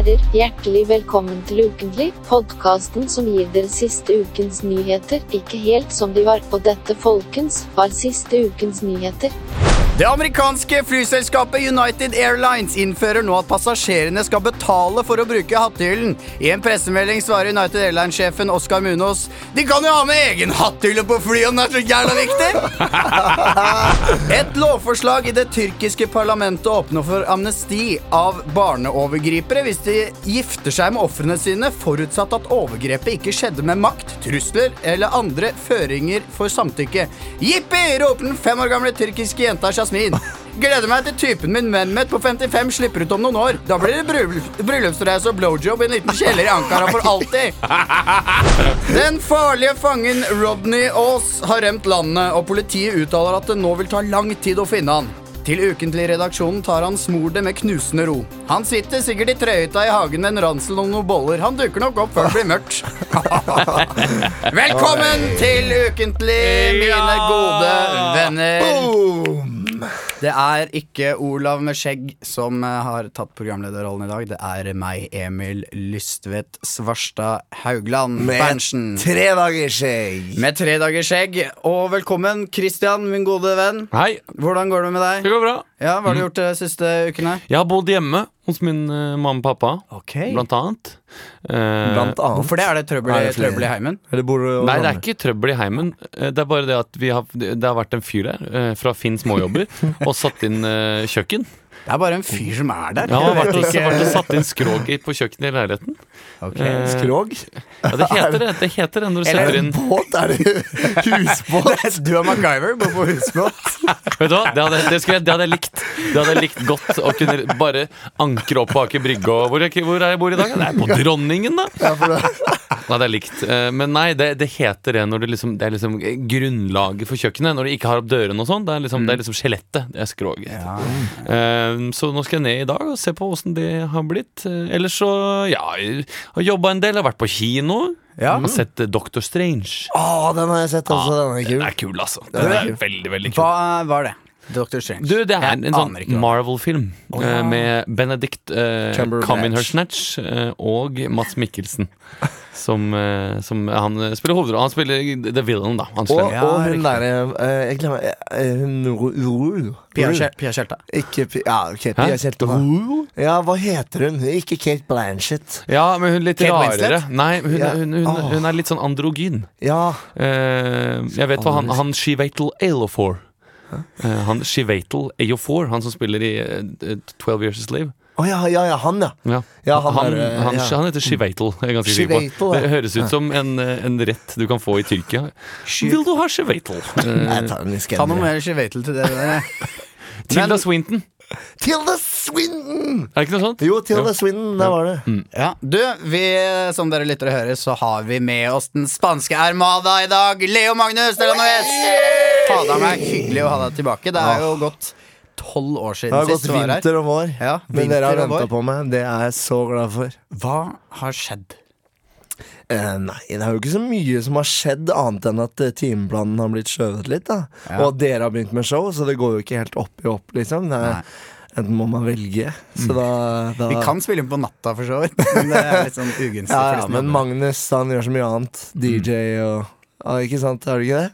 Herrer, hjertelig velkommen til Ukentlig, podkasten som gir dere siste ukens nyheter, ikke helt som de var, og dette, folkens, var siste ukens nyheter. Det amerikanske flyselskapet United Airlines innfører nå at passasjerene skal betale for å bruke hatthyllen. I en pressemelding svarer United Airlines-sjefen Oscar Munos. De kan jo ha med egen hatthylle på flyet om det er så jævla viktig! Et lovforslag i det tyrkiske parlamentet åpner for amnesti av barneovergripere hvis de gifter seg med ofrene sine, forutsatt at overgrepet ikke skjedde med makt, trusler eller andre føringer for samtykke. Jippi! roper den fem år gamle tyrkiske jenta Jasmin. Gleder meg til typen min Mehmet på 55 slipper ut om noen år. Da blir det bryll- bryllupsreise og blowjob i en liten kjeller i Ankara for alltid. Den farlige fangen Rodney Aas har rømt landet, og politiet uttaler at det nå vil ta lang tid å finne han. Til Ukentlig-redaksjonen tar han smordet med knusende ro. Han sitter sikkert i trøyhytta i hagen med en ransel og noen boller. Han dukker nok opp før det blir mørkt. Velkommen til Ukentlig, mine gode venner. Det er ikke Olav med skjegg som eh, har tatt programlederrollen i dag. Det er meg, Emil Lystvedt Svarstad Haugland Berntsen. tre dagers skjegg. Med tre dagers skjegg. Og velkommen, Christian, min gode venn. Hei, Hvordan går det med deg? det går bra. Ja, Hva har du gjort de siste ukene? Jeg har bodd hjemme hos min uh, mamma og pappa, okay. blant annet. Uh, Blant annet. Hvorfor det? Er det trøbbel, Er det trøbbel i heimen? Eller bor du Nei, det er ikke trøbbel i heimen. Eh, Det er bare det at vi har, det har vært en fyr der fra Finn småjobber og satt inn kjøkken. Det er bare en fyr som er der. Ja, har vært og, ikke- satt inn skrog på kjøkkenet i leiligheten. Ok. Eh, Skrog? Ja, det heter det. Det heter det når du Eller setter inn Båt? Er det husbåt? Du og MacGyver bor på husbåt. Vet du hva? Det hadde, det, skulle det hadde jeg likt. Det hadde jeg likt godt å kunne bare ankre opp på Aker Brygge. Og hvor, er, hvor er jeg bor i dag? Det er på Dronningen, da! Ja, for det. Det er likt. Eh, Men nei, det, det heter det når det liksom Det er liksom grunnlaget for kjøkkenet. Når de ikke har opp dørene og sånn. Det er liksom, det er liksom skjelettet. Det er skroget. Eh, Så nå skal jeg ned i dag og se på åssen det har blitt. Eh, Ellers så, ja, jeg har jobba en del. Jeg Har vært på kino. Ja. Har sett Doctor Strange. Å, den har jeg sett også. Den er Den kul. er kul, altså. Den er veldig, veldig kul. Hva var det? Dr. Strange. Du, det er en sånn. Marvel-film eh, med Benedict uh, Cumberbatch. Cumberbatch uh, og Mats Mikkelsen. Som, uh, som han spiller hovedrollen. Han spiller The Villain, da. Han Og. Ja, og hun derre eh, Jeg glemmer eh, Hun Ro- Ro- Pia Ro- Kjel- Pia Tjelta. Ikke Ja, ok, Pia Tjelta. Ja, hva heter hun? Ikke Kate Blanchett. Ja, men hun er litt Kate rarere. Winslet? Nei, hun, Ja. hun, hun, hun er litt sånn androgyn. Ja. Eh, jeg vet hva han, han Shivatal Aelofor uh, Han Shivatel Ayofor, han som spiller i Twelve 12 Years a Slave. Å ja, ja, ja, han, ja. Ja. Ja, han han, er, eh, han, ja. han heter er ja. Det høres ut som en, eh, en rett du kan få i Tyrkia. Vil du ha i Ta noe mer Shivatel til det der. Tilda Swinton. Tilda Swinton! Er det ikke noe sånt? Jo, Tilda Swinton. Der var det. Ja, du, vi, som dere lytter og hører, så har vi med oss den spanske armada i dag. Leo Magnus Delanoes! Fader meg, hyggelig å ha deg tilbake. Det er jo gått tolv år Det siden har gått sist du var her. vinter og vår. Ja, Men dere har venta på meg. Det er jeg så glad for. Hva har skjedd? Eh, nei, det er jo ikke så mye som har skjedd, annet enn at eh, timeplanen har blitt skjøvet litt. da Ja. Og at dere har begynt med show, så det går jo ikke helt opp i opp, liksom. Det er, enten må man velge. Så da, da Vi kan spille inn på natta, for så vidt. Men det er litt sånn ugunstig. ja, ja, Men. Magnus han gjør så mye annet. DJ og ja, Ikke sant, er det ikke det?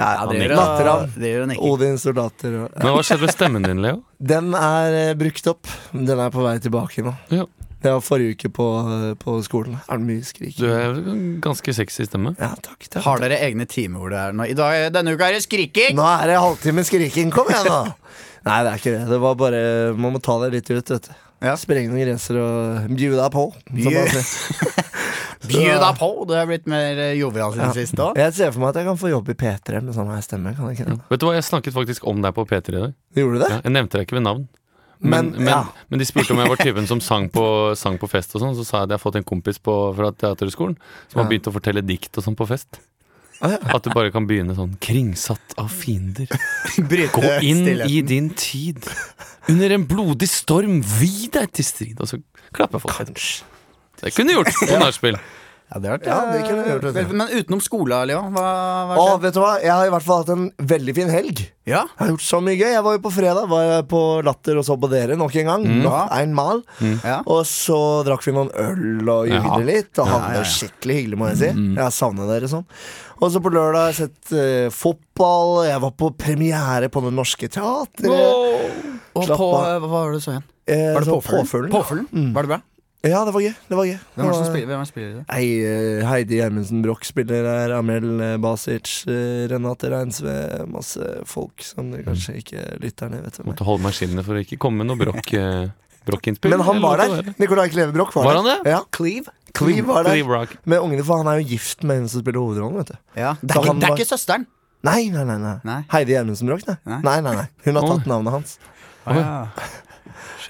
Ja, Ja, det Natteravn. det gjør han ikke. Odins soldater og ja. Men hva skjedde med stemmen din, Leo? Den er eh, brukt opp. Den er på vei tilbake nå. Ja. Det var forrige uke på, på skolen. Er det mye skrik? Du er ganske sexy stemme. Ja, takk, takk. Har dere egne timer hvor det er nå? I dag, denne uka er det skriking! Nå er det halvtime skriking. Kom igjen, da! Nei, det er ikke det. Det var bare Man må ta det litt ut, vet du. Ja. Sprenge noen grenser og bjuda på. som Bju- man sier. Bjud deg på! Du er blitt mer eh, jovial siden Ja. sist òg. Jeg ser for meg at jeg kan få jobb i P3 med sånn her stemme. Kan jeg ikke det? Vet du hva, Jeg snakket faktisk om deg på P3 i dag. Gjorde du det? Ja, jeg nevnte deg ikke ved navn. Men, Men, men, ja. men de spurte om jeg var typen som sang på, sang på fest og sånn. Så sa jeg at jeg har fått en kompis på, fra teaterhøgskolen som har begynt å fortelle dikt og sånn på fest. At du bare kan begynne sånn Kringsatt av fiender. Gå inn i din tid. Under en blodig storm, vi deg til strid. Og så klapper folk. Kanskje. Det kunne gjort på nachspiel. Ja, det, har vært, Ja, det kunne vi gjort, vet du. Men utenom skole, Leo? hva, hva Å, vet du hva? Jeg har i hvert fall hatt en veldig fin helg. Ja, Jeg har gjort så mye gøy. Jeg var jo på fredag Var jeg på Latter og så på dere nok en gang. Nok en mal. ja. Og så drakk vi noen øl og jugde Ja. litt. Og hadde ja, det ja. skikkelig hyggelig, må jeg si. Jeg savner dere sånn. Og så på lørdag har jeg sett uh, fotball. Jeg var på premiere på Det Norske Teatret. Og på, hva var det du så igjen? Eh, Var det? Påfuglen? Påfuglen? Var det bra? Ja, det var gøy. Det var gøy. Hvem er det som spiller, hvem er det som spiller det? Nei, eh, Heidi Gjermundsen Broch spiller der. Amel eh, Basic, eh, Renate Reinsve. Masse folk som dere kanskje ikke lytterne vet hvem er. Måtte holde meg skinnet for å ikke komme med noe brokk, eh, brokkinnspill. Men han Eller var der. det Nicolai Kleve Broch var, Var der. han det? Ja. Cleve? Cleve var der. Cleve Rock. Med ungene, for han er jo gift med hun som spiller hovedrollen. vet du Ja. Det, er ikke, han det er var- ikke søsteren? Nei, nei, nei, nei. Nei. Heidi Gjermundsen Broch, nei. Nei. nei. Nei, nei, Hun har tatt navnet hans. Ja.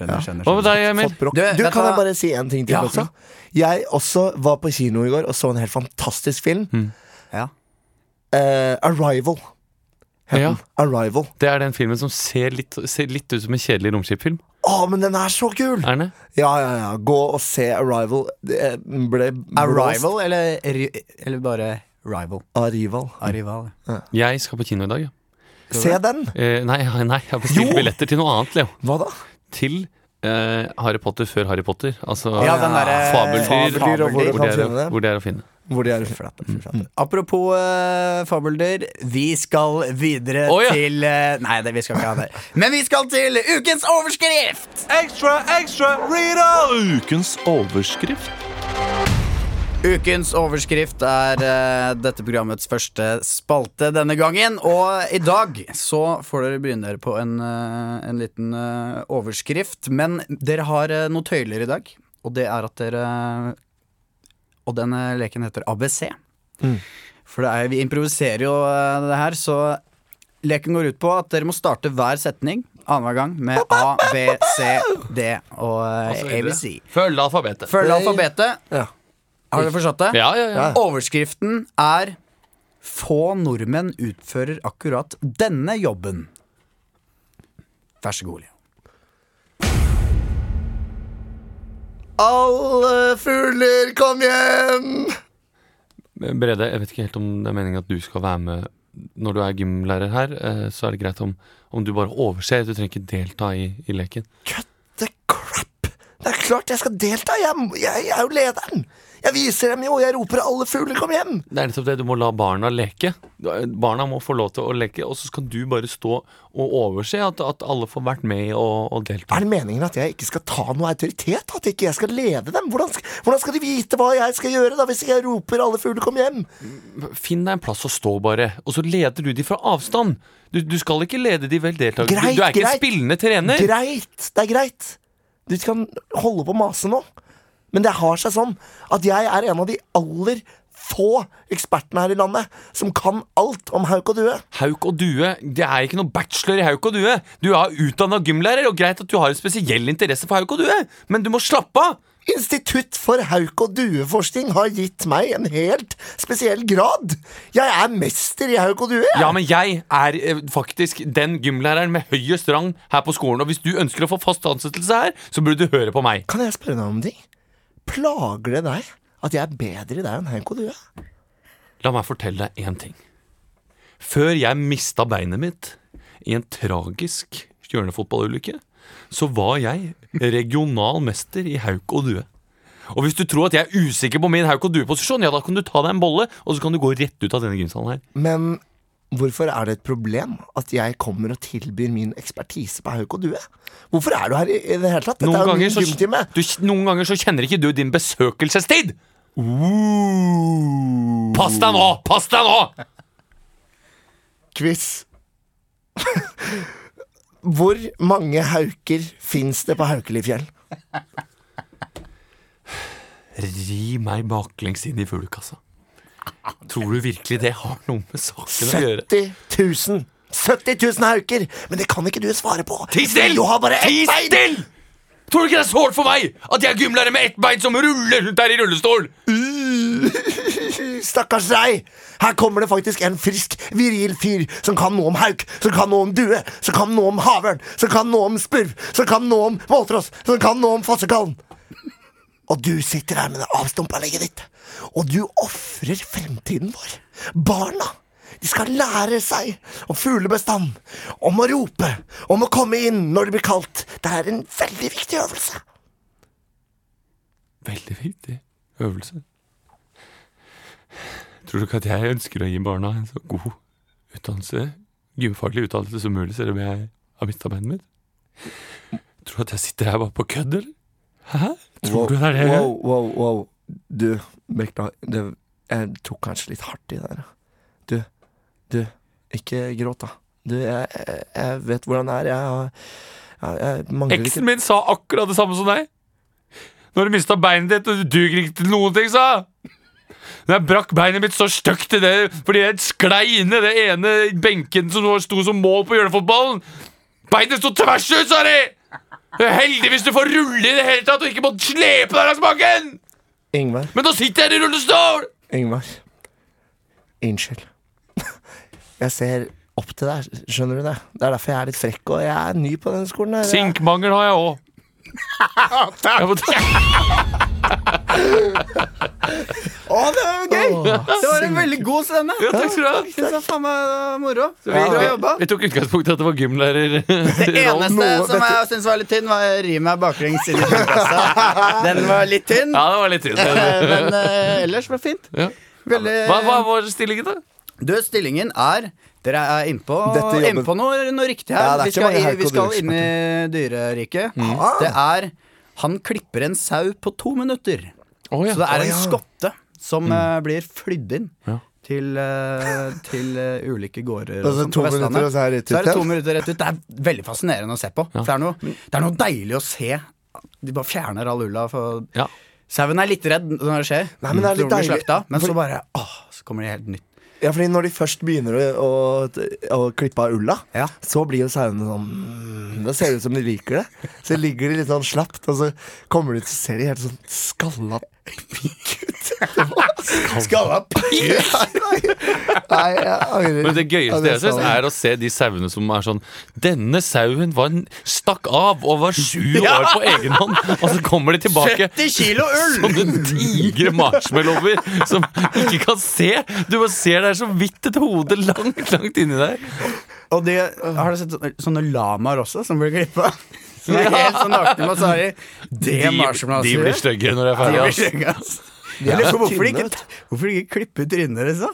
Skjønner, skjønner. Hva med deg, Emil? Du, Du, kan jeg bare si en ting til Ja. også? Jeg også var på kino i går og så en helt fantastisk film. Ja. Uh, Arrival. Ja. Arrival. Det er den filmen som ser litt, ser litt ut som en kjedelig romskipfilm. Å, men den er så kul! Er den det? Ja, ja, ja. Gå og se Arrival. Det ble blåst. Arrival, eller, eller bare rival? Arrival. Arrival. Jeg skal på kino i dag, ja. Se den! Eh, nei, nei, jeg har bestilt billetter til noe annet, Leo. Hva da? Til eh, Harry Potter før Harry Potter. Altså Ja, den der, fabeldyr. Fabeldyr, og hvor hvor, de er, hvor det er å finne. Hvor de er Flate, flate. Apropos uh, fabeldyr, vi skal videre oh, ja. til uh, Nei, det, vi skal ikke ha det. Men vi skal til ukens overskrift! Ekstra, ekstra, Rita Ukens overskrift. Ukens overskrift er uh, dette programmets første spalte denne gangen. Og i dag så får dere begynne dere på en, uh, en liten uh, overskrift. Men dere har noe tøyler i dag, og det er at dere Og den eh, leken heter ABC. For det er, vi improviserer jo det her, så leken går ut på at dere må starte hver setning annenhver gang med A, B, C, D og ABC. Følg alfabetet. Følg alfabetet. Ja. Har dere forstått det? Ja, ja, ja. Overskriften er Få nordmenn utfører akkurat denne jobben. Vær så god, Leo. Alle fugler, kom hjem! Brede, jeg vet ikke helt om det er meningen at du skal være med når du er gymlærer her. eh, Så er det greit om, om du bare overser. Du trenger ikke delta i, i leken. Cut the crap! Det er klart jeg skal delta! Jeg, jeg, jeg er jo lederen! Jeg viser dem jo, jeg roper 'alle fugler, kom hjem'! Det er nettopp det. Du må la barna leke. Barna må få lov til å leke, og så skal du bare stå og overse at, at alle får vært med og, og delta. Er det meningen at jeg ikke skal ta noe autoritet? At ikke jeg skal lede dem? Hvordan skal, hvordan skal de vite hva jeg skal gjøre da hvis ikke jeg roper 'alle fugler, kom hjem'? Finn deg en plass å stå, bare. Og så leder du de fra avstand. Du, du skal ikke lede de vel deltakere. Greit, du, du er ikke greit. en spillende trener. Greit, det er greit. Du kan holde på å mase nå. Men det har seg sånn at jeg er en av de aller få ekspertene her i landet som kan alt om hauk og due. Hauk og due, det er ikke noe bachelor i hauk og due. Du er utdanna gymlærer, og greit at du har en spesiell interesse for hauk og due, men du må slappe av. Institutt for hauk- og dueforskning har gitt meg en helt spesiell grad. Jeg er mester i hauk og due. jeg. Ja, men jeg er eh, faktisk den gymlæreren med høyest rang her på skolen, og hvis du ønsker å få fast ansettelse her, så burde du høre på meg. Kan jeg spørre deg om ting? Plager det deg at jeg er bedre i deg enn hauk og due? La meg fortelle deg én ting. Før jeg mista beinet mitt i en tragisk hjørnefotballulykke, så var jeg regional mester i hauk og due. Og hvis du tror at jeg er usikker på min hauk og due-posisjon, ja, da kan du ta deg en bolle, og så kan du gå rett ut av denne gymsalen her. Men hvorfor er det et problem at jeg kommer og tilbyr min ekspertise på hauk og due? Hvorfor er du her i, i det hele tatt? Dette Noen er jo min så, gymtime. du, noen ganger så kjenner ikke du din besøkelsestid! Pass deg nå! Pass deg nå! Quiz. Hvor mange hauker fins det på Haukelifjell? Ri meg baklengs inn i fuglekassa. Tror du virkelig det har noe med saken å gjøre? 70 000. 70 000 hauker! Men det kan ikke du svare på. Ti still! Du har bare ett bein! Tror du ikke det er sårt for meg at jeg er gymlærer med ett bein som ruller rundt der i rullestol? Stakkars deg! Her kommer det faktisk en frisk, viril fyr som kan noe om hauk, som kan noe om due, som kan noe om havørn, som kan noe om spurv, som kan noe om måltross, som kan noe om fossekallen. Og du sitter her med det avstumpa legget ditt, og du ofrer fremtiden vår. Barna. De skal lære seg om fuglebestand, om å rope, om å komme inn når det blir kaldt. Det er en veldig viktig øvelse. Veldig viktig øvelse. Tror du ikke at jeg ønsker å gi barna en så god utdannelse, gymfaglig utdannelse som mulig, selv om jeg har mista beinet mitt? Tror du at jeg sitter her bare på kødd, eller? Hæ? Tror du det er det? Wow, wow, wow. Du, beklager. Det, jeg tok kanskje litt hardt i det der. Du, du, ikke gråt, da. Du, jeg, jeg, vet hvordan det er. Jeg, jeg, jeg mangler Eksen min sa akkurat det samme som deg. Når du mista beinet ditt, og du duger ikke til noen ting, sa Når jeg brakk beinet mitt så stygt i det fordi jeg sklei inn i det ene benken som sto som mål på hjørnefotballen. Beinet sto tvers ut, sa de! Det er heldig hvis du får rulle i det hele tatt og ikke må slepe deg langs bakken! Ingvar, Men nå sitter jeg i rullestol! Ingvar. Unnskyld. Jeg ser opp til deg, skjønner du det? Det er derfor jeg er litt frekk, og jeg er ny på denne skolen. her. Sinkmangel har jeg òg. Å, det var gøy! Det var en veldig god scene. Ja, takk skal du ha. Det var faen meg moro. Vi, Bra jobba. vi tok utgangspunkt i at det var gymlærer. Det eneste Noe- som jeg syns var litt tynn, var rimet baklengs inn i fuglekassa. Den var litt tynn, Ja, det var litt tynt. men eh, ellers var det fint. Ja. Veldig Hva, hva var stillingen, da? Du, stillingen er Dere er innpå Dette jobben- inn på noe, noe riktig Ja, her. det er vi, ikke skal, mange i- hauk vi skal inn i dyreriket. Det er Han klipper en sau på to minutter. Oh, ja. Så det er en ja. skotte som eh, blir flydd inn Ja. til, eh, til eh, ulike gårder. Altså, sånn to på Vestlandet. minutter, og så er det Så er det to minutter rett ut. Det er veldig fascinerende å se på. For det, er noe, det er noe deilig å se. De bare fjerner all ulla. For Ja. Sauen er litt redd når det skjer. Nei, men det er litt deilig. slakta, men For- så bare åh, så kommer det helt nytt. Ja, fordi når de først begynner å, å, å klippe av ulla, Ja. så blir jo sauene sånn Det Da ser det ut som de liker det. Så ligger de litt sånn slapt, og så kommer de ut, så ser de helt sånn skalla pikk ut. Skalla Nei, jeg angrer. Men det gøyeste jeg synes er å se de sauene som er sånn Denne sauen var en, stakk av og var sju år på egen hånd, og så kommer de tilbake 70 kilo ull! Sånne digre marshmallower som ikke kan se. Du bare ser det er så vidt et hode langt, langt inni der. Og de, har du sett sånne, lamaer også, som blir klippa? Som er helt sånn nakne, de det De, de blir stygge når de er De ferdige. blir stygge, ass. Er på hvorfor ikke, hvorfor ikke klipper trynet deres, da?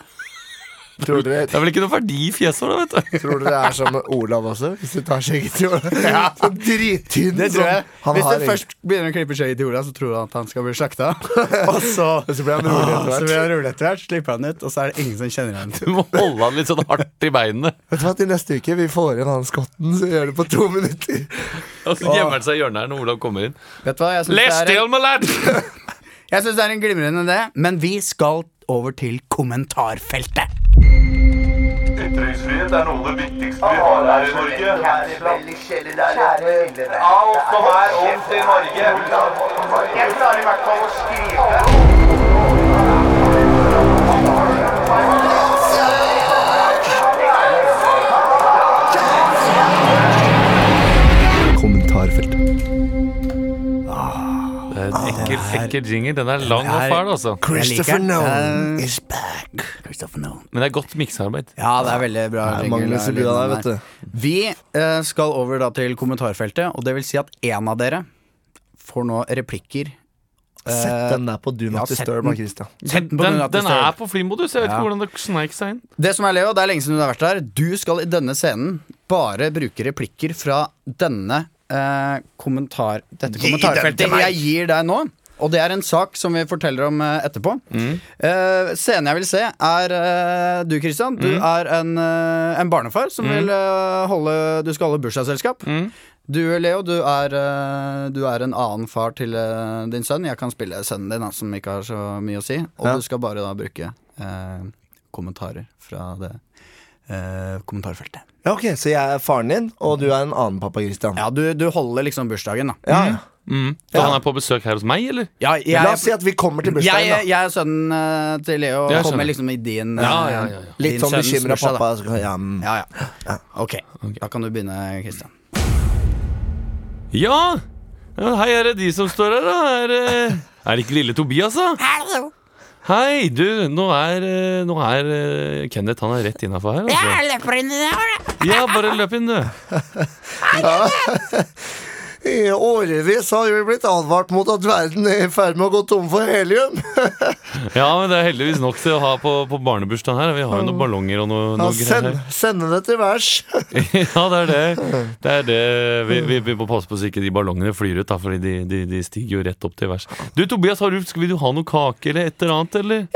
Tror dere, Det er vel ikke noe verdi i fjeset vet du. tror dere det er som Olav også? Hvis du tar skjegget til Olav. Så drittynn Det tror jeg. Hvis har du først begynner å klippe skjegget til Olav, så tror du at han skal bli slakta. Og så, så blir han rolig etter så hvert. blir han rolig etter hvert, slipper han ut, og så er det ingen som kjenner igjen. Du må holde han litt sånn hardt i beinene. Vet du hva, Til neste uke vi får inn han skotten, så gjør det på to minutter. Og så gjemmer han seg i hjørnet her når Olav kommer inn. Vet du hva, jeg synes Les det, er still, en- my lad! jeg synes det er en glimrende idé, men vi skal over til kommentarfeltet. Ytringsfrihet er noe av det viktigste vi har her i Norge. Alt som er ondt i Norge. Jeg klarer i hvert fall å skrive Kommentarfelt. Det er en ekkel, ekkel jingle. Den er lang og fæl, altså. Christopher. Nolan Eh, is back. Christopher Nolan. Men det er godt miksearbeid. Ja, det er veldig bra. Er er som blir av lyden deg, vet du. Vi eh, skal over da til kommentarfeltet, og det vil si at en av dere får nå replikker. Sett den der på Do Not ja, Disturb den. av Christian. Sett den Den, den er på flymodus. Jeg vet Ja. ikke hvordan det sneik seg inn. Det som er Leo, det er lenge siden du har vært der. Du skal i denne scenen bare bruke replikker fra denne eh, kommentar... Dette Gi kommentarfeltet jeg gir deg nå. Og det er en sak som vi forteller om eh, etterpå. Eh, scenen jeg vil se, er eh, du, Christian. Du er en, eh, en barnefar som vil eh, holde Du skal holde bursdagsselskap. Du, Leo, du er, eh, du er en annen far til eh, din sønn. Jeg kan spille sønnen din, da, som ikke har så mye å si. Og Ja. du skal bare da bruke eh, kommentarer fra det eh, kommentarfeltet. Ja, ok, Så jeg er faren din, og du er en annen pappa Christian. Ja, du, du holder liksom bursdagen, da. Ja, ja. Mm. Så han er på besøk her hos meg, eller? Ja, jeg, La oss si at vi kommer til jeg, bursdagen, da. jeg er sønnen eh, til Leo og Jeg skjønner. kommer liksom i din eh, Ja, ja, ja, ja. Litt din sånn sønnens bekymra bursdag, da. pappa. Så, ja, mm. Ja, ja. Ok, da kan du begynne, Christian. Ja! ja hei, er det de som står her, da? Er, det- er det ikke lille Tobias, da? Hei, du, nå er, eh, nå er eh, Kenneth Han er rett innafor her. Altså. Jeg løper inn i det. Ja, bare løp inn, du. I årevis har vi blitt advart mot at verden er i ferd med å gå tom for helium. Ja, men det er heldigvis nok til å ha på, på barnebursdagen her. Vi har jo noen ballonger og noe, Ja, noe greier send, sende det til værs. Ja, det er det. det, er det. Vi, vi, vi må passe på så ikke de ballongene flyr ut, da, Fordi de, de, de stiger jo rett opp til værs. Du, Tobias, har du, skal vi ha noe kake eller et eller annet, eller?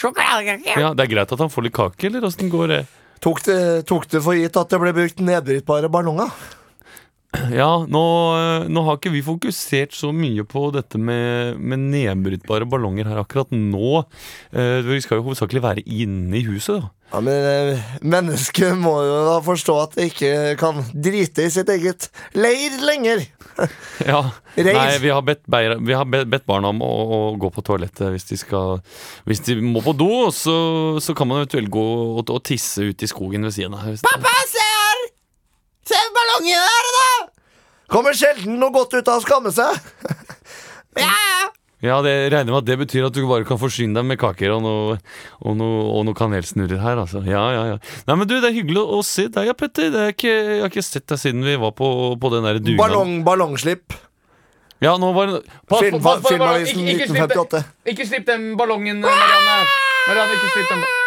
Sjokoladekake. Ja, Det er greit at han får litt kake, eller åssen går det? Tok det, tok det for gitt at det ble brukt nedbrytbare ballonger? Ja, nå, eh, nå har ikke vi fokusert så mye på dette med, med nedbrytbare ballonger her akkurat nå. Eh, Vi skal jo hovedsakelig være inne i huset, da. Ja, men eh, Mennesket må jo da forstå at det ikke kan drite i sitt eget leir lenger. Ja. Reir. Nei, vi har bedt, beira- vi har bedt, barna om å, å gå på toalettet hvis de skal Hvis de må på do, så, så kan man eventuelt gå og, og tisse ut i skogen ved siden av. Pappa ser! Se ballongen der, da! Kommer sjelden noe godt ut av å skamme seg. Ja! Ja, det regner med at det betyr at du bare kan forsyne deg med kaker og noe, og noe, og noe kanelsnurrer her, altså. Ja, ja, ja. Nei, men du, det er hyggelig å se deg, ja, Petter. Det er ikke, jeg har ikke sett deg siden vi var på, på den der dugnaden. Ballong, ballongslipp. Ja, nå var det Pass Film, på, pass filmavisen ikke, ikke, slipp den, 1958. ikke slipp den ballongen, Marianne. Marianne, ikke slipp den.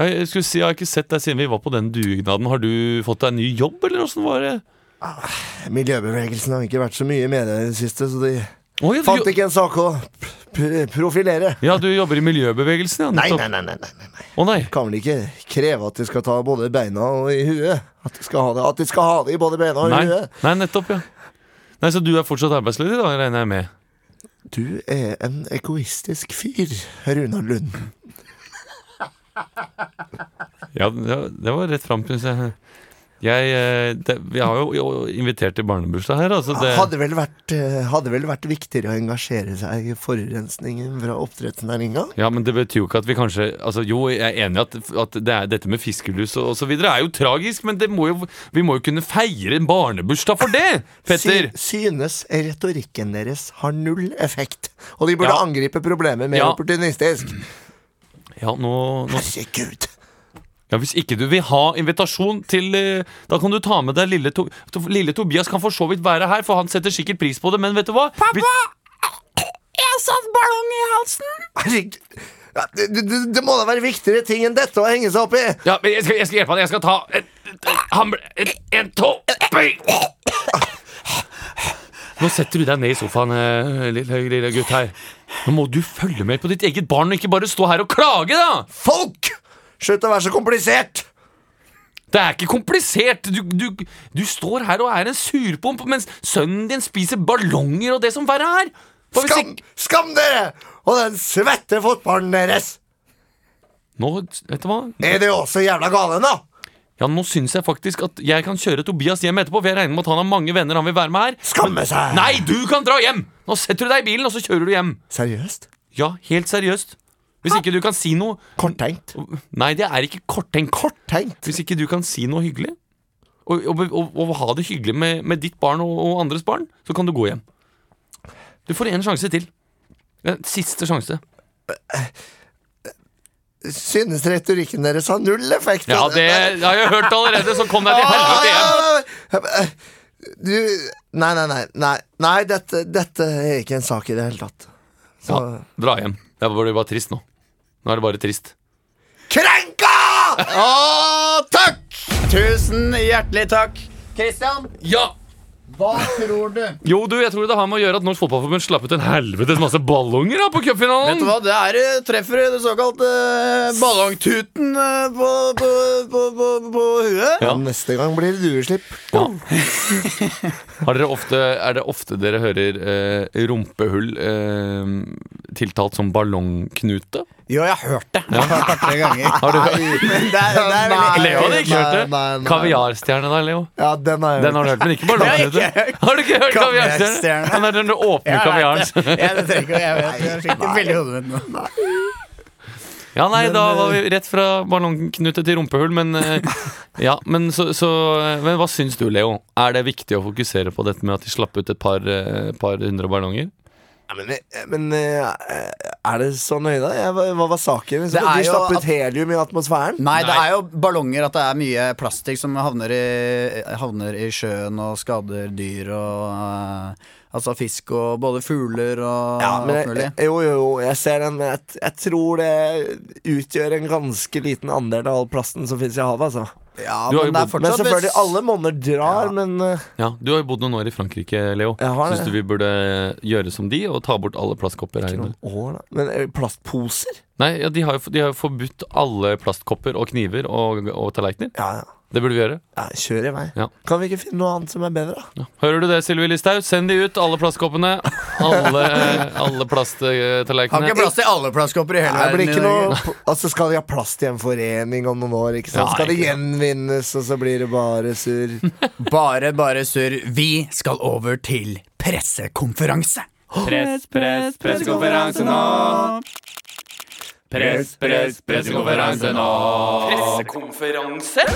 Jeg skulle si, jeg har ikke sett deg siden vi var på den dugnaden. Har du fått deg en ny jobb, eller åssen var det? Miljøbevegelsen har ikke vært så mye i media i det siste, så de oh, ja, du, fant ikke en sak å profilere. ja, du jobber i miljøbevegelsen, ja? Nei, nei, nei, nei, nei, nei. Å nei. Kan vel ikke kreve at de skal ta både beina og i huet? At de skal ha det, at de skal ha det i både beina og i huet? nei, nettopp, ja. Nei, Så du er fortsatt arbeidsledig, da, regner jeg med? Du er en egoistisk fyr, Runar Lund. Ja, det var- rett fram, syns jeg. Jeg, eh, det, vi har jo, invitert til barnebursdag her. Altså det, Hadde vel vært, eh, hadde vel vært viktigere å engasjere seg i forurensningen fra oppdrettsnæringa? ja, Men det betyr jo ikke at vi kanskje altså, Jo, jeg er enig i at, at det er, dette med fiskelus og, osv. er jo tragisk, men det må jo, vi må jo kunne feire en barnebursdag for det! Petter! Sy synes retorikken deres har null effekt, og de burde Ja. angripe problemet mer Ja. opportunistisk. Ja, nå, nå Herregud. Ja, Hvis ikke du vil ha invitasjon til eh, Da kan du ta med deg lille, to, lille Tobias kan for så vidt være her, for han setter sikkert pris på det, men vet du hva? Pappa! Vi, Jeg satt ballong i halsen! Herregud. Ja, det, det, det må da være viktigere ting enn dette å henge seg opp i. ja, men jeg, skal, jeg skal hjelpe han. Jeg skal ta en, en, en, en to bøy. Nå setter du deg ned i sofaen, eh, lille, lille gutt her. Nå må du følge med på ditt eget barn og ikke bare stå her og klage, da! Folk! Slutt å være så komplisert! Det er ikke komplisert. Du, du, du står her og er en surpomp mens sønnen din spiser ballonger og det som verre er. Skam, skam dere! Og den svette fotballen deres! Nå, vet du hva? Er det også jævla gale, da? Ja, Nå syns jeg faktisk at jeg kan kjøre Tobias hjem etterpå. For jeg regner med at han har mange venner han vil være med her. Skamme seg! Nei, du kan dra hjem! Nå setter du deg i bilen, og så kjører du hjem. Seriøst? Ja, helt seriøst. Hvis ikke du kan si noe Korttenkt. Nei, det er ikke korttenkt. Korttenkt? Hvis ikke du kan si noe hyggelig, og, og, og, og ha det hyggelig med, med ditt barn og, andres barn, så kan du gå hjem. Du får en sjanse til. Siste sjanse. Synes retorikken deres har null effekt? Ja, det har jeg hørt allerede, så kom deg til helvete hjem. Du Nei, nei, nei. Nei, nei dette, dette er ikke en sak i det hele tatt. Så Ja, dra hjem. Det var bare trist nå. Nå er det bare trist. Krenka! Å, takk! Tusen hjertelig takk. Christian, Ja! Hva tror du? Jo, du, jeg tror det har med å gjøre at Norsk Fotballforbund slapp ut en helvetes masse ballonger da på cupfinalen. Vet du hva, det er eh, treffer det såkalte eh, ballongtuten eh, på, på, på, på, på huet. Ja. Neste gang blir det dueslipp. Har dere ofte, er det ofte dere hører eh, rumpehull eh, tiltalt som ballongknute. Jo, jeg har hørt det. Jeg har hørt det tre ganger. Har du hørt det er, det er veldig Leo hadde ikke hørt det. Nei, nei, nei. Kaviarstjerne da, Leo. Ja, den har jeg Den har du hørt, men ikke ballongknute. Har du ikke hørt kaviarstjerne? Han Den er den du åpner ja, kaviaren. vet det. Jeg ikke, jeg vet. Jeg fikk det veldig i hodet mitt nå. Ja, nei, da var vi rett fra ballongknute til rumpehull, men eh, Ja, men så, så Men hva syns du, Leo? Er det viktig å fokusere på dette med at de slapp ut et par, eh, par hundre ballonger? Men, men eh, er det så nøye, da? Hva var saken? Så Det er de jo slapp at- ut helium i atmosfæren? Nei, det er jo ballonger at det er mye plastikk som havner i, havner i sjøen og skader dyr og eh, Altså fisk og både fugler og Ja, men alt mulig. jeg, jo, jo, jo, jeg ser den, men jeg, jeg tror det utgjør en ganske liten andel av all plasten som finnes i havet. Altså. Ja, men det er fortsatt Men selvfølgelig, alle monner drar, Ja. men eh, Ja, Du har jo bodd noen år i Frankrike, Leo. Syns du vi burde gjøre som de og ta bort alle plastkopper her inne? år, da. Men eh, plastposer? Nei, ja, de, har jo, de har jo forbudt alle plastkopper og kniver og, og tallerkener. Ja, ja. Det burde vi gjøre. ja kjør i vei. Ja. Kan vi ikke finne noe annet som er bedre, da? Ja. Hører du det, Sylvi Listhaug? Send de ut, alle plastkoppene. Alle, alle Har ikke plass til alle plastkopper i hele Nei, blir verden. ikke noe Altså Skal de ha plass til en forening om noen år? Ikke sant? Ja, Skal det gjenvinnes, og så blir det bare surr? Bare, bare surr. Vi skal over til pressekonferanse. Press, press, pressekonferanse nå. Press, press, pressekonferanse nå. Pressekonferanse?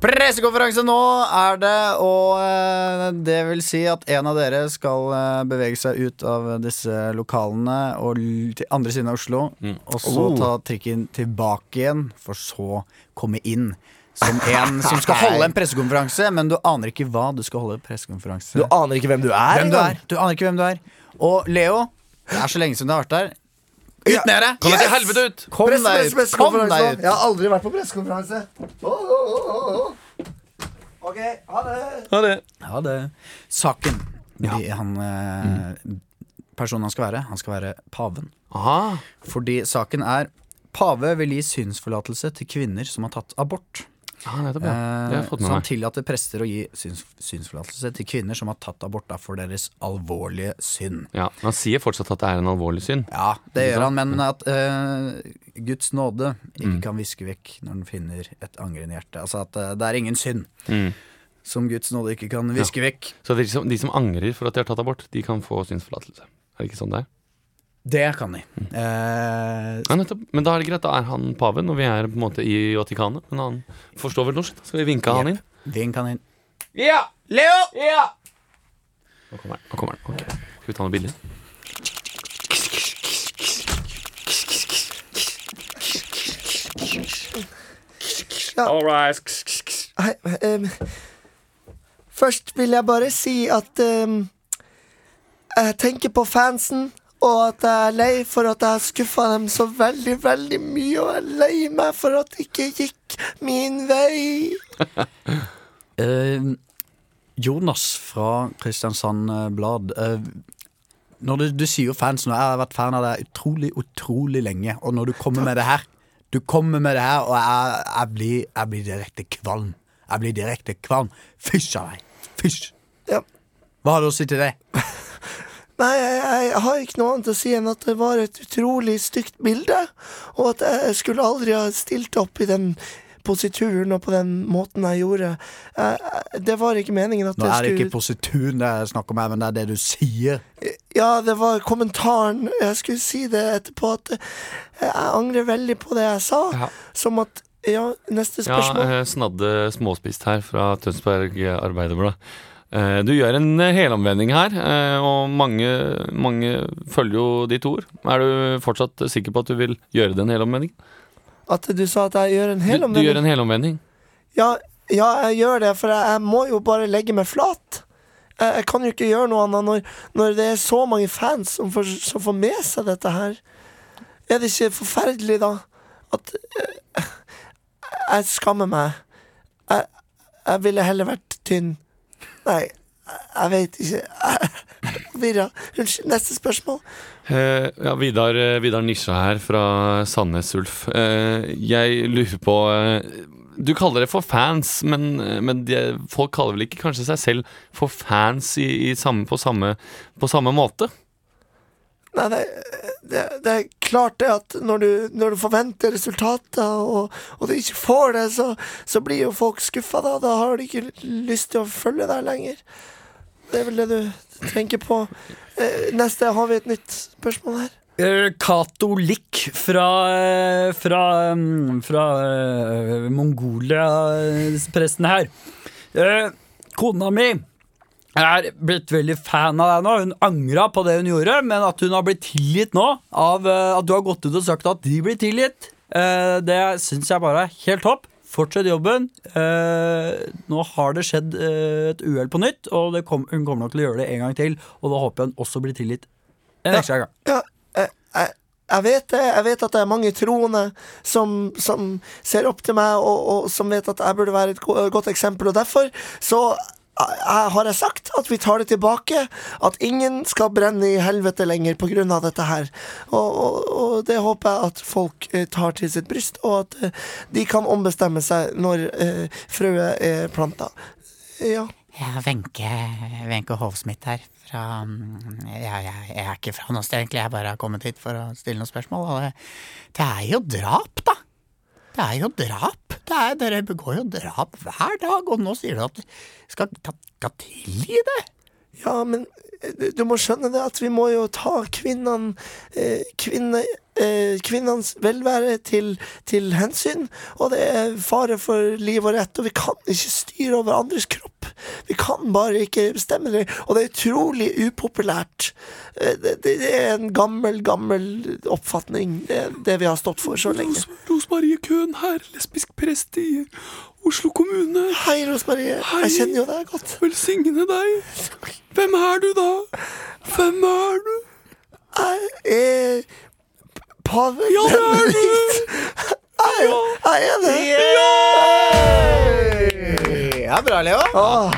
Pressekonferanse nå er det, og eh, det vil si at en av dere skal eh, bevege seg ut av disse lokalene og til andre siden av Oslo, og så Oh. ta trikken tilbake igjen, for så komme inn. Som en som skal holde en pressekonferanse, men du aner ikke hva du skal holde pressekonferanse. Du aner ikke hvem du er? hvem du er. Du aner ikke hvem du er. Og Leo, det er så lenge siden du har vært der. Ut med deg! Kom deg til helvete ut! Kom Press, deg press, ut! Kom pressekonferanse deg nå. ut! Jeg har aldri vært på pressekonferanse. Ok, ha det. Ha det. Ja, det Saken de, han, eh, Personen han skal være, han skal være paven. Aha. Fordi saken er Pave vil gi synsforlatelse til kvinner som har tatt abort. Ja, nettopp, ja. Det har jeg Eh, fått så han tillater prester å gi syns, synsforlatelse til kvinner som har tatt abort da, for deres alvorlige synd. Ja, men Han sier fortsatt at det er en alvorlig synd. Ja, det gjør han, men at uh, Guds nåde ikke Mm. kan viske vekk når den finner et angrende hjerte. Altså at uh, det er ingen synd Mm. som Guds nåde ikke kan viske vekk. Så de som, de som angrer for at de har tatt abort, de kan få synsforlatelse. Er det ikke sånn det er? Det kan de. Mm. Eh, Ja, nettopp. Men da er det greit, da er han paven, og vi er på en måte i Vatikanet. Men han forstår vel norsk? Skal vi vinke han inn? Vink han inn. Ja! Leo! Ja! Nå kommer han. Nå kommer han. Okay. Skal vi ta noe bilde? All right. Hei, um, først vil jeg bare si at um, jeg tenker på fansen, og at jeg er lei for at jeg har skuffa dem så veldig, veldig mye, og jeg er lei meg for at det ikke gikk min vei. Eh, Jonas fra Kristiansand eh, Blad. eh, når du, du sier fans nå, jeg har vært fan av deg utrolig, utrolig lenge. Og når du kommer med det her Du kommer med det her, og jeg, jeg, blir, jeg blir direkte kvalm. Jeg blir direkte kvalm. Fysj av deg. Fysj. Ja. Hva har du å si til det? Nei, jeg, jeg har ikke noe annet å si enn at det var et utrolig stygt bilde, og at jeg skulle aldri ha stilt opp i den posituren og på den måten jeg gjorde. Jeg, jeg, det var ikke meningen at Nå er det ikke skulle posituren det er snakk om her, men det er det du sier. Ja, det var kommentaren. Jeg skulle si det etterpå at jeg angrer veldig på det jeg sa. Ja. Som at Ja, neste spørsmål. Ja, Snadde Småspist her fra Tønsberg Arbeiderblad. Eh, Du gjør en eh, helomvending her, eh, og mange, mange følger jo ditt ord. Er du fortsatt sikker på at du vil gjøre det en helomvending? At du sa at jeg gjør en Du, du gjør en helomvending. Ja, ja, jeg gjør det, for jeg, jeg må jo bare legge meg flat. Jeg, jeg kan jo ikke gjøre noe annet når, når det er så mange fans som får, som får med seg dette her. Er det ikke forferdelig, da? At Jeg, Jeg skammer meg. Jeg, jeg ville heller vært tynn. Nei, jeg, veit ikke. Virra. Unnskyld, neste spørsmål. Eh, ja, Vidar, eh, Vidar Nisja her fra Sandnes Ulf. Eh, jeg lurer på eh, Du kaller det for fans, men, men de, folk kaller vel ikke kanskje seg selv for fans i, i samme, på, samme, på samme måte? Nei, det, det, det er klart det at når du, når du forventer resultater, og, og du ikke får det, så, så blir jo folk skuffa da. Da har de ikke lyst til å følge deg lenger. Det er vel det du tenker på. Eh, Neste har vi et nytt spørsmål her. Eh, Katolikk fra, eh, fra, mm, fra Mongolia-presten her. Kona mi er blitt veldig fan av deg nå. Hun angra på det hun gjorde, men at hun har blitt tilgitt nå, av eh, at du har gått ut og sagt at de blir tilgitt, eh, det syns jeg bare er helt topp. Fortsett jobben. Eh, nå har det skjedd et uhell på nytt, og det kom, hun kommer nok til å gjøre det en gang til. Og da håper jeg hun også blir tilgitt en ekstra gang. Ja, jeg, jeg, jeg vet det. Jeg vet at det er mange troende som, som ser opp til meg, og, og som vet at jeg burde være et godt eksempel. Og derfor så har jeg sagt at vi tar det tilbake. At ingen skal brenne i helvete lenger av dette her. Og, og, og det håper jeg at folk eh, tar til sitt bryst, og at eh, de kan ombestemme seg når eh, frøet er planta. Ja. Ja, Wenche Wenche Hovsmith her. Fra, ja, jeg, jeg, jeg er ikke fra noe sted, egentlig. Jeg bare har kommet hit for å stille noen spørsmål. Og det, det er jo drap, da! Det er jo drap. Er, dere begår jo drap hver dag, og nå sier du at du skal, skal, skal tilgi det? Ja, men eh, du- må skjønne det at vi må jo ta kvinnene eh, eh, Kvinnenes velvære til, til hensyn. Og det er fare for liv og rett, og vi kan ikke styre over andres kropp. Vi kan bare ikke bestemme det. Og det er utrolig upopulært. Eh, det, det det er en gammel, gammel oppfatning, det, det vi har stått for så lenge. Rosmarie Køhn her, lesbisk prest i Oslo kommune. Hei, Rosmarie. Jeg kjenner jo deg godt. Velsigne deg. Hvem er du, da? Hvem er du? Jeg er p- pave Ja, det er du! Jeg, jeg er det. Ja, bra, Leo. Åh,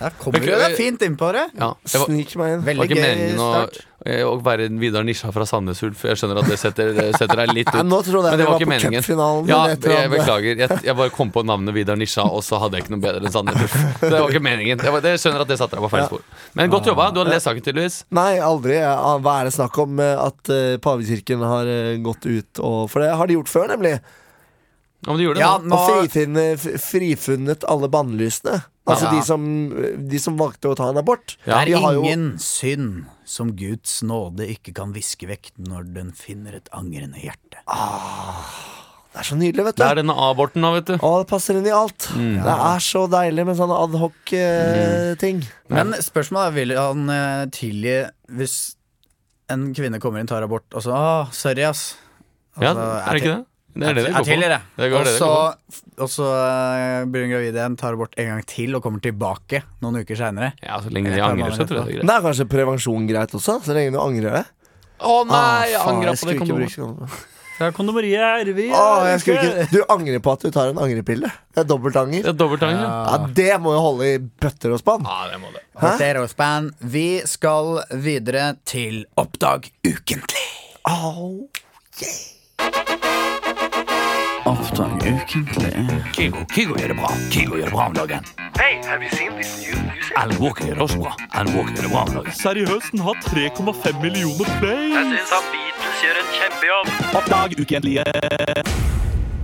Der kommer du deg fint innpå det. Ja, det var, Snik meg inn. det var Veldig ikke gøy meningen å, start. Eh, å være Vidar Nisja fra Sandnes Ulf. Jeg skjønner at det setter, setter deg litt ut. Nå tror jeg Men det var var ikke meningen. Ja, jeg beklager. Jeg, jeg bare kom på navnet Vidar Nisja, og så hadde jeg ikke noe bedre enn Sandnes Ulf. Det var ikke meningen. Jeg, jeg skjønner at det satte deg på feil spor. Men godt jobba. Du hadde lest saken, tydeligvis. Nei, aldri. Hva er det snakk om eh, at uh, pavekirken har gått ut og For det har de gjort før, nemlig. Ja, men gjorde det Ja, nå. Og frifinne, frifunnet alle bannlysene. Altså Ja. de, som, de som valgte å ta en abort. Ja. det er ingen jo- synd som Guds nåde ikke kan viske vekk når den finner et angrende hjerte. Det er så nydelig, vet du. Det er denne aborten da, vet du. Å, det passer inn i alt. Det er så deilig med sånne adhoc-ting. Men spørsmålet er vil han eh, tilgi hvis en kvinne kommer inn, tar abort, og så Å, sorry, ass. Ja, Altså, er det ikke det? Det er det det Jeg går på. det. Det går det det går og så eh, blir hun gravid igjen, tar abort en gang til og kommer tilbake noen uker seinere. Ja, så lenge de angrer, så tror jeg det er Men greit. det er kanskje prevensjon greit også, så lenge du angrer det. Å nei, jeg Ah, faen, angra jeg på det skulle ikke kondomet. bruke kondom. Fra kondomeriet, vi Å, jeg skulle ikke Du angrer på at du tar en angrepille? Det er dobbeltanger. Det er dobbeltanger. Ja. Ja, det må jo holde i bøtter og spann. ja, det må det. Potato span. Vi skal videre til Oppdag ukentlig. Au. Oppdag ukentlig. Kygo, Kygo gjør det bra. Kygo gjør det bra om dagen. Alan Walker gjør det også bra. Alan Walker gjør det bra om dagen. Seriøst, den har 3,5 millioner play. Jeg syns han Beatles gjør en kjempejobb. Oppdag ukentlige.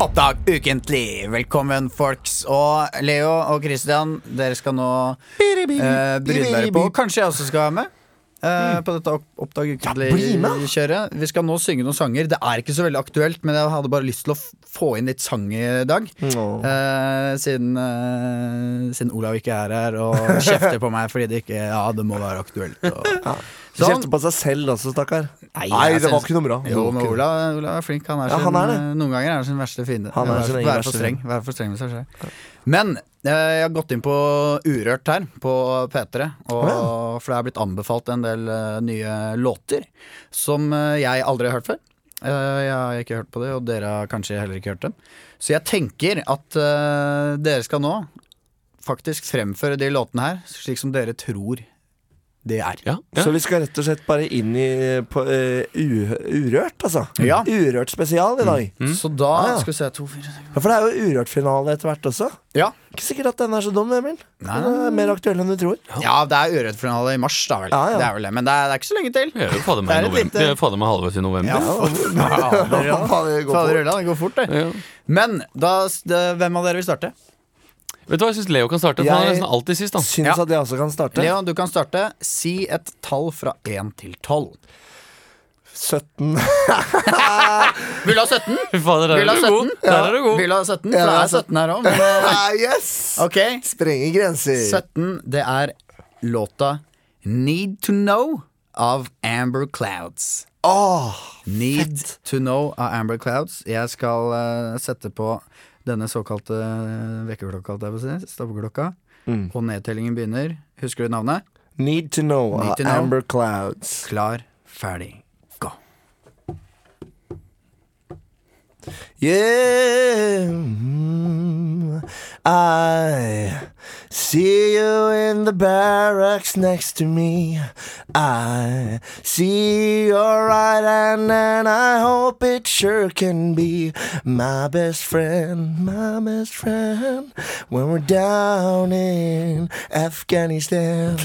Oppdag ukentlig. Velkommen, folks. Og Leo og Christian, dere skal nå uh, bryne dere på. Kanskje jeg også skal være med. Eh, på dette opp- Oppdag ukentlig-kjøret. Vi skal nå synge noen sanger. Det er ikke så veldig aktuelt, men jeg hadde bare lyst til å få inn litt sang i dag. Eh, siden, eh, siden Olav ikke er her og kjefter på meg fordi det ikke Ja, det må være aktuelt. Og, Du kjefter på seg selv også, stakkar. Nei, Nei, det var ikke noe bra. Jo, men Olav, Olav er flink. Han er Ja, han er. Noen ganger er han sin verste fiende. Han er sin egen Vær for streng Vær for streng med seg selv. Men eh, jeg har gått inn på Urørt her, på P3, og, for det er blitt anbefalt en del eh, nye låter som eh, jeg aldri har hørt før. Jeg har ikke hørt på det, og dere har kanskje heller ikke hørt dem. Så jeg tenker at dere skal nå faktisk fremføre de låtene her slik som dere tror det er. Ja, Så vi skal rett og slett bare inn i på, uh, Urørt, altså. Ja. Urørt spesial i dag. Så da Ah, ja. skal vi se to, fire, Ja, For det er jo Urørt-finale etter hvert også. Ja. Ikke sikkert at den er så dum, Emil. Nei. Den er mer aktuell enn du tror. ja, det er Urørt-finale i mars, da vel. Ja, ja. Det er vel det. Men det er, det er ikke så lenge til. Vi er jo fader Det meg lite- meg halvveis i november. Ja, Fader, ja. Fader, det går Fader fort. Det går fort, det. Ja. Men da, det, hvem av dere vil starte? Vet du hva, jeg syns Leo kan starte. For han er Jeg- nesten alltid sist. da Syns Ja. at jeg også kan starte. Leo, du kan starte. Si et tall fra 1 til 12. 17. Vil du ha 17? Fader, der Vil du er ha god. 17? Der er du god. Vil du ha 17? For Ja, det er er 17 her òg. Ah, yes! ok. Sprenger grenser. 17, det er låta Need To Know av Amber Clouds. Åh, Need To Know av Amber Clouds. Jeg skal eh, sette på denne såkalte uh, vekkerklokka. Stoppeklokka. Mm. Og nedtellingen begynner. Husker du navnet? Need to know. Need to know. Amber Clouds. Klar, ferdig, gå. Yeah, mm, I the barracks next to me. I see your right hand, and I hope it sure can be my best friend, my best friend. When we're down in Afghanistan.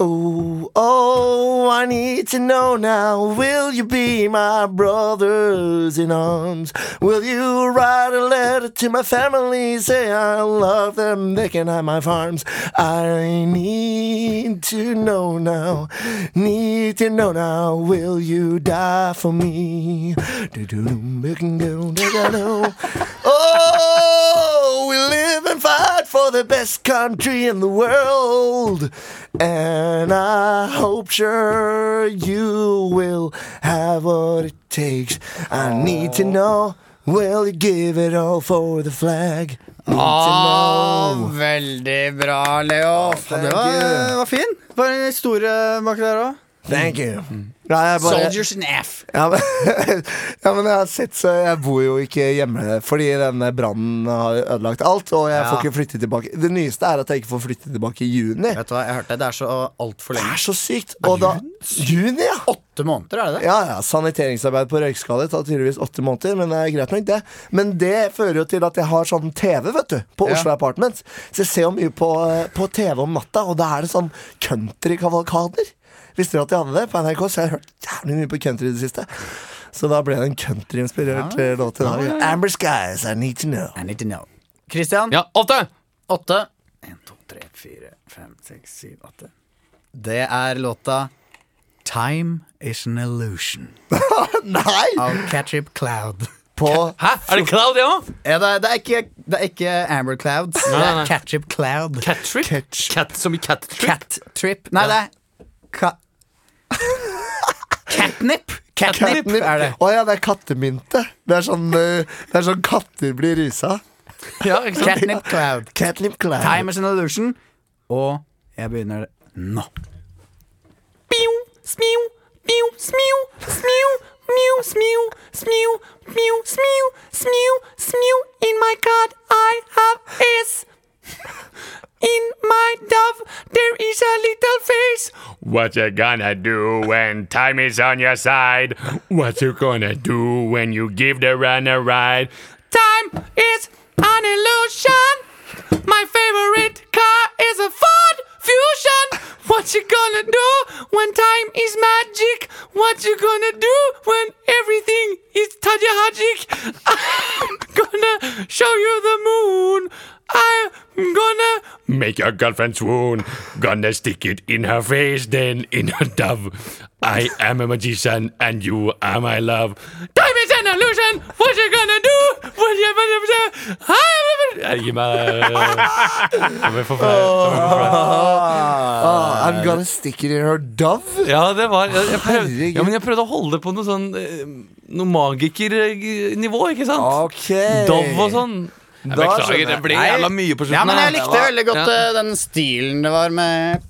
Oh, oh, I need to know now. Will you be my brothers in arms? Will you write a letter to my family? Say I love them, they can have my farms. I need to know now. Need to know now. Will you die for me? Oh, we live and fight for the best country in the world. And I hope sure you will have what it takes. I need to know. Will you give it all for the flag? Ah, veldig bra, Leo. det var, var fin. Var en historie bak der òg? Thank you. Nei, jeg bare- Soldiers in F. Ja men, ja, men jeg har sett så Jeg bor jo ikke hjemme fordi denne brannen har ødelagt alt. Og jeg Ja. får ikke flytte tilbake. Det nyeste er at jeg ikke får flytte tilbake i juni. Vet du hva, jeg hørte det. Det er så altfor Det lenge. er så sykt. Og da Juni, ja! Åtte måneder, er det det? Ja, ja, Saniteringsarbeid på røykskade tar tydeligvis åtte måneder, men det er greit nok, det. Men det fører jo til at jeg har sånn TV, vet du, på Ja. Oslo Apartments. Så jeg ser jo mye på, på TV om natta, og da er det sånn countrykavalkader. Visste dere at jeg hadde det på NRK? Så jeg har hørt jævlig mye på country i det siste. Så da ble det en countryinspirert Ja. eh, låt i dag. Amber Skies, I Need To Know. I need to know. Christian? Ja, åtte! Åtte. En, to, tre, fire, fem, seks, syv, åtte. Det er låta Time Is An Illusion Nei! av Catchip Cloud. På Hæ? Er det Cloud, ja? Ja, det, er, det, er ikke, det er ikke Amber Clouds, det nei, er nei. Catchip Cloud. Cattrip? Catch. Cat som i cat trip? Cat Trip. Nei, det er ka Catnip. Catnip er det. Å ja, det er kattemynte. Det er sånn, eh, det er sånn katter blir rusa. Ja, ikke sant? Catnip Cloud. Catnip Cloud. Time is an illusion. Og jeg begynner nå. Mew, smew, mew, smiu, smiu, mew, smiu, smiu, mew, smew, What you gonna do when time is on your side? What you gonna do when you give the run a ride? Time is an illusion. My favorite car is a Ford Fusion. What you gonna do when time is magic? What you gonna do when everything is Tajahajic? I'm gonna show you the moon. I'm gonna Make your girlfriend swoon. Gonna stick it in her face, then in her dove. I am a magician and you are my love. Time is an illusion. What you gonna do? What you meg blir for flau. Ah, I'm gonna stick it in her dove. Ja, det var jeg, jeg, prøvde, ja, men jeg prøvde å holde det på noe sånn eh, Noe magikernivå, ikke sant? Okay. Dove og sånn. Beklager, det ble jævla mye på slutten. Ja, men jeg likte veldig godt Ja. eh, den stilen det var med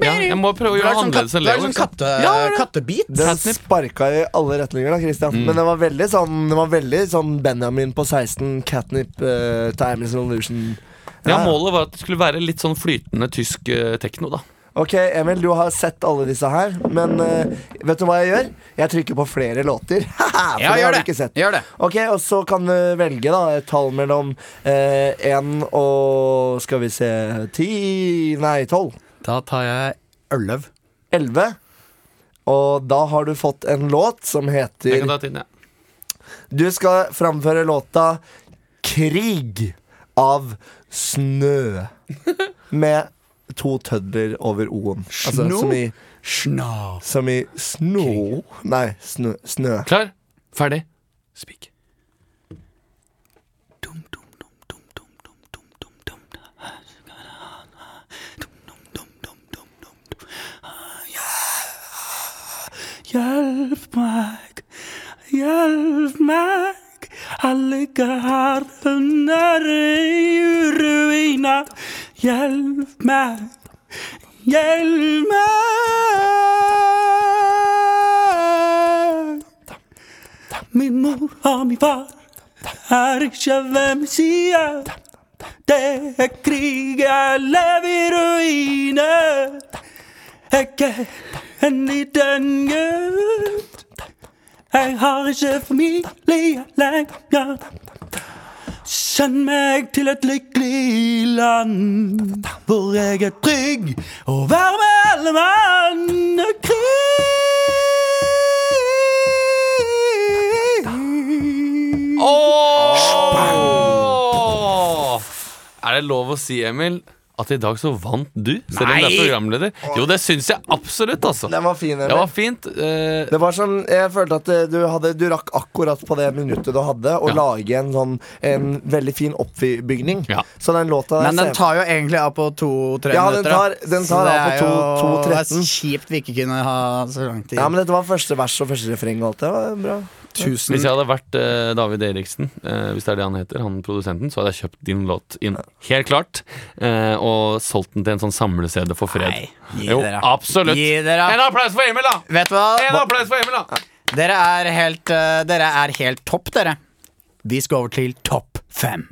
Ja, jeg må prøve å gjøre det sånn, annerledes enn det er Leo. sånn ikke katte, Ja, det kattebit. Den sparka i alle retninger, da, Christian. Men den var veldig sånn Den var veldig sånn Benjamin på 16, Catnip, uh, Timeless Revolution. Ja, Målet var at det skulle være litt sånn flytende tysk uh, tekno. da Ok, Emil, du har sett alle disse her, men eh, vet du hva jeg gjør? Jeg trykker på flere låter. For Ja, det gjør har du det. ikke sett. Gjør det. Ok, Og så kan du velge da et tall mellom én og Skal vi se ti Nei, tolv. Da tar jeg elleve. Elleve. Og da har du fått en låt som Jeg heter kan ta tiden, ja. Du skal framføre låta 'Krig' av Snø. Med to tødler over o-en. Altså, Sno? som i Sna. Som i sno Nei, snø. snø. Klar? Ferdig? Spik. Hjelp meg, hjelp meg. jeg ligger her under i ruiner. Hjelp meg, hjelp meg. Min mor og min far er ikke min side. Det er krig, jeg lever i ruiner. Jeg er en liten gutt. Jeg har ikke familie lenger. Send meg til et lykkelig land hvor jeg er trygg og vær med alle mann. Krig. Åh! Er det lov å si, Emil, at i dag så vant du? Selv om du er programleder? Jo, det syns jeg absolutt, altså. Den var fin, Emil. Det var fint. eh, Det var sånn, Jeg følte at eh, du, hadde, du rakk akkurat på det minuttet du hadde, å Ja. lage en sånn En veldig fin oppbygning. Ja. Så den låta Men den tar jo egentlig av på to-tre Ja, den minutter. da. tar- den tar Så det av på er to- jo- 2.13. Det er kjipt vi ikke kunne ha så lang tid. Ja, men dette var første vers og første refreng og alt. Det var bra. Tusen Hvis jeg hadde vært uh, David Eriksen, uh, hvis det er det han heter, han produsenten, så hadde jeg kjøpt din låt inn. Helt klart. Uh, og solgt den til en sånn samle-CD for fred. Nei, gi jo, dere. absolutt. Gi dere. En applaus for Emil, da! Vet du hva? En applaus for Emil, da! Dere er helt, dere er helt topp, dere. Vi skal over til topp fem.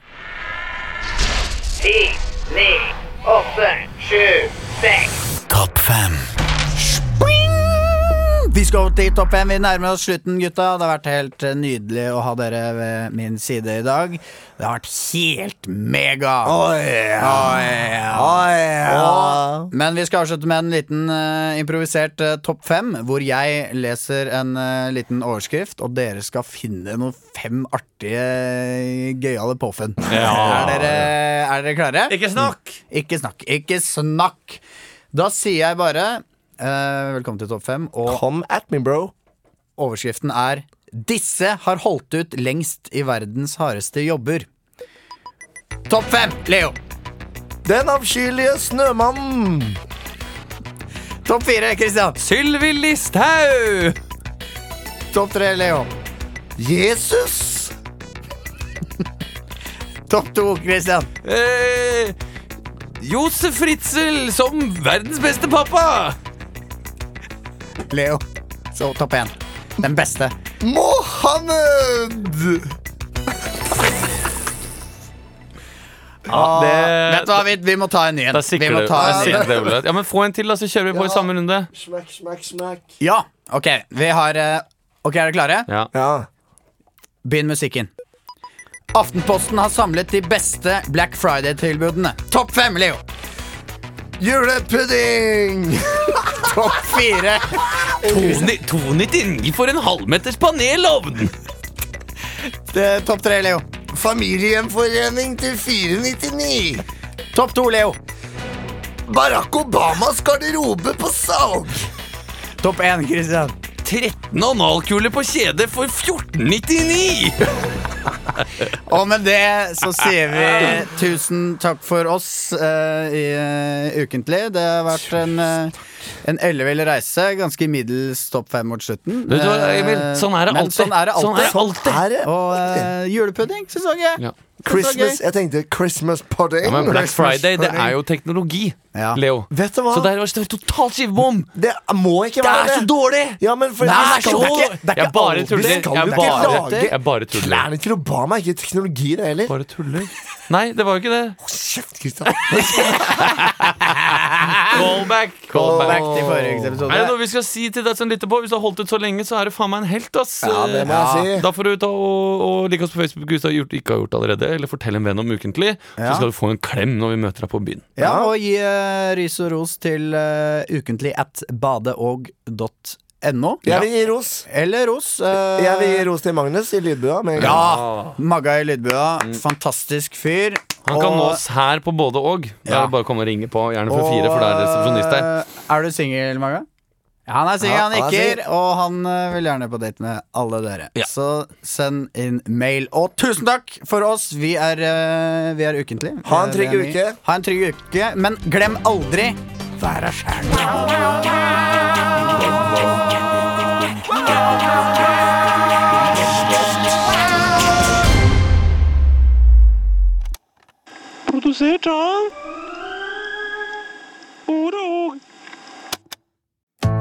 Ti, ni, åtte, sju, Vi skal over til topp fem. Vi nærmer oss slutten, gutta. Det har vært helt eh, nydelig å ha dere ved min side i dag. Det har vært helt mega. Oi, Oi, ja. ja. Og- Men vi skal avslutte med en liten uh, improvisert uh, topp fem, hvor jeg leser en uh, liten overskrift, og dere skal finne noen fem artige, gøyale påfunn. Ja. Er, dere, er dere klare? Ikke snakk! Ikke snakk. Ikke snakk. Da sier jeg bare velkommen til topp 5. og Come at me, bro. overskriften er Disse har holdt ut lengst i verdens hardeste jobber. Topp 5, Leo. Den avskyelige snømannen. Topp 4, Christian. Sylvi Listhaug! Topp 3, Leo. Jesus. Topp 2, Christian. Eh, Josef Fritzel som verdens beste pappa! Leo. Så topp én. Den beste. Mohammed. Ja, det, Vet du hva, vi, vi må ta en ny en. Da Vi sikrer må det. ta da en ny sikrer en. vel. Ja, men Få en til, da, så kjører vi på i samme runde. Smack, smack, smack. Ja, ok. Vi har eh, Ok, er dere klare? Ja. Ja. Begynn musikken. Aftenposten har samlet de beste Black Friday-tilbudene. Topp fem, Leo. Julepudding. Topp fire. 299 for en halvmeters panelovn! Eh, Topp tre, Leo. Familiegjenforening til 499. Topp to, Leo. Barack Obamas garderobe på salg. Topp én, Christian. 13 analkuler på kjede for 1499! Og med det så sier vi tusen takk for oss uh, i uh, Ukentlig. Det har vært en, uh, en ellevill reise. Ganske middels topp fem mot slutten. Du hva, Emil? Sånn er det alltid. Sånn er det Sånn er det alltid. alltid. Og julepudding sesongen. Ja. Christmas, jeg tenkte Christmas pudding. Ja, men Black Christmas Friday, det er jo teknologi, Ja. Leo. Vet du hva? Så det er jo totalt skivebom! Det må ikke Det være er så dårlig! Ja, men for Det er ikke, det er Jeg ikke bare tuller. det Jeg bare- lage jeg bare tuller. Klærne til Obama er ikke teknologi, det heller. Bare tuller. Nei, det var jo ikke det. Kjeft, Kristian. Callback. Callback til forrige episode. Er det noe vi skal si til deg som lytter på? Hvis du har holdt ut så lenge, så er du faen meg en helt, ass. Ja, det må jeg si. Da får du ta og, og like oss på Facebook hvis du ikke har gjort det allerede. Eller fortell en venn om Ukentlig. Ja. Så skal du få en klem når vi møter deg på byen. Ja, og gi uh, ris og ros til uh, ukentlig at badeog.no. Jeg vil gi ros. Eller ros. Uh, Jeg vil gi ros til Magnus i lydbua. med. Ja! Magga i lydbua. Fantastisk fyr. Han kan Og- nå oss her på både og. Det Ja. bare å komme og ringe på, gjerne for fire, for det er resepsjonist her. Er du singel, Magga? Ja, han er singel, Ja, han er nikker, og han eh, vil gjerne på date med alle dere. Ja. Så send inn mail. Og tusen takk for oss! Vi er, eh, vi er ukentlig. Ha en trygg er uke. Ha en trygg uke, men glem aldri Vær deg sjæl. Produsert av Både og.